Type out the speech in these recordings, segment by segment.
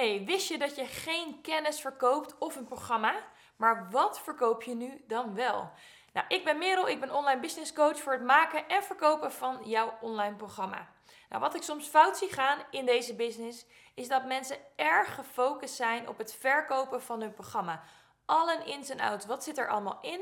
Hey, wist je dat je geen kennis verkoopt of een programma? Maar wat verkoop je nu dan wel? Nou, ik ben Merel, ik ben online business coach voor het maken en verkopen van jouw online programma. Nou, wat ik soms fout zie gaan in deze business is dat mensen erg gefocust zijn op het verkopen van hun programma. Allen ins en outs, wat zit er allemaal in?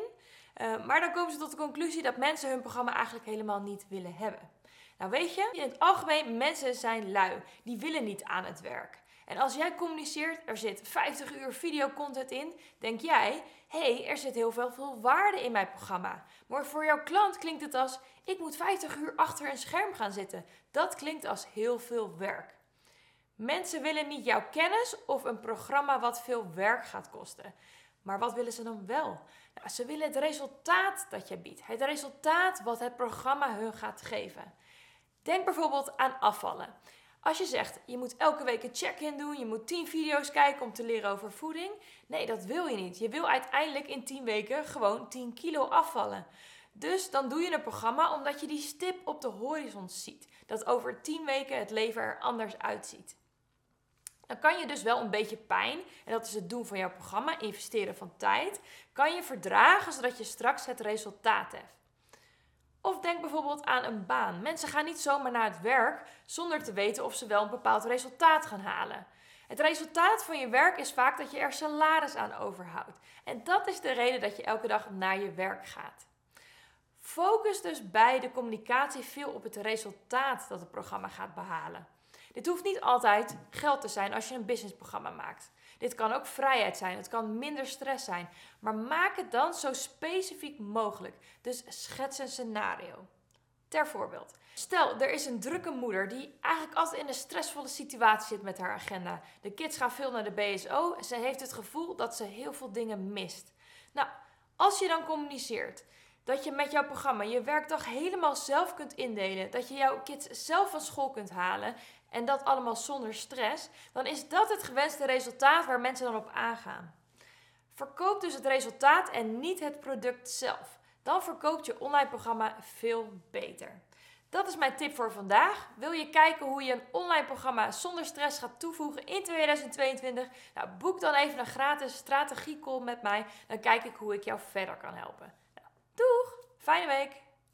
Uh, maar dan komen ze tot de conclusie dat mensen hun programma eigenlijk helemaal niet willen hebben. Nou weet je, in het algemeen, mensen zijn lui. Die willen niet aan het werk. En als jij communiceert, er zit 50 uur videocontent in, denk jij, hé, hey, er zit heel veel, veel waarde in mijn programma. Maar voor jouw klant klinkt het als, ik moet 50 uur achter een scherm gaan zitten. Dat klinkt als heel veel werk. Mensen willen niet jouw kennis of een programma wat veel werk gaat kosten. Maar wat willen ze dan wel? Nou, ze willen het resultaat dat je biedt. Het resultaat wat het programma hun gaat geven. Denk bijvoorbeeld aan afvallen. Als je zegt, je moet elke week een check-in doen, je moet 10 video's kijken om te leren over voeding. Nee, dat wil je niet. Je wil uiteindelijk in 10 weken gewoon 10 kilo afvallen. Dus dan doe je een programma omdat je die stip op de horizon ziet. Dat over 10 weken het leven er anders uitziet. Dan kan je dus wel een beetje pijn, en dat is het doen van jouw programma, investeren van tijd, kan je verdragen zodat je straks het resultaat hebt. Of denk bijvoorbeeld aan een baan. Mensen gaan niet zomaar naar het werk zonder te weten of ze wel een bepaald resultaat gaan halen. Het resultaat van je werk is vaak dat je er salaris aan overhoudt. En dat is de reden dat je elke dag naar je werk gaat. Focus dus bij de communicatie veel op het resultaat dat het programma gaat behalen. Dit hoeft niet altijd geld te zijn als je een businessprogramma maakt. Dit kan ook vrijheid zijn, het kan minder stress zijn. Maar maak het dan zo specifiek mogelijk. Dus schets een scenario. Ter voorbeeld. Stel, er is een drukke moeder die eigenlijk altijd in een stressvolle situatie zit met haar agenda. De kids gaan veel naar de BSO en ze heeft het gevoel dat ze heel veel dingen mist. Nou, als je dan communiceert dat je met jouw programma je werkdag helemaal zelf kunt indelen, dat je jouw kids zelf van school kunt halen en dat allemaal zonder stress, dan is dat het gewenste resultaat waar mensen dan op aangaan. Verkoop dus het resultaat en niet het product zelf. Dan verkoopt je online programma veel beter. Dat is mijn tip voor vandaag. Wil je kijken hoe je een online programma zonder stress gaat toevoegen in 2022? Nou, boek dan even een gratis strategiecall met mij. Dan kijk ik hoe ik jou verder kan helpen. Fijne week!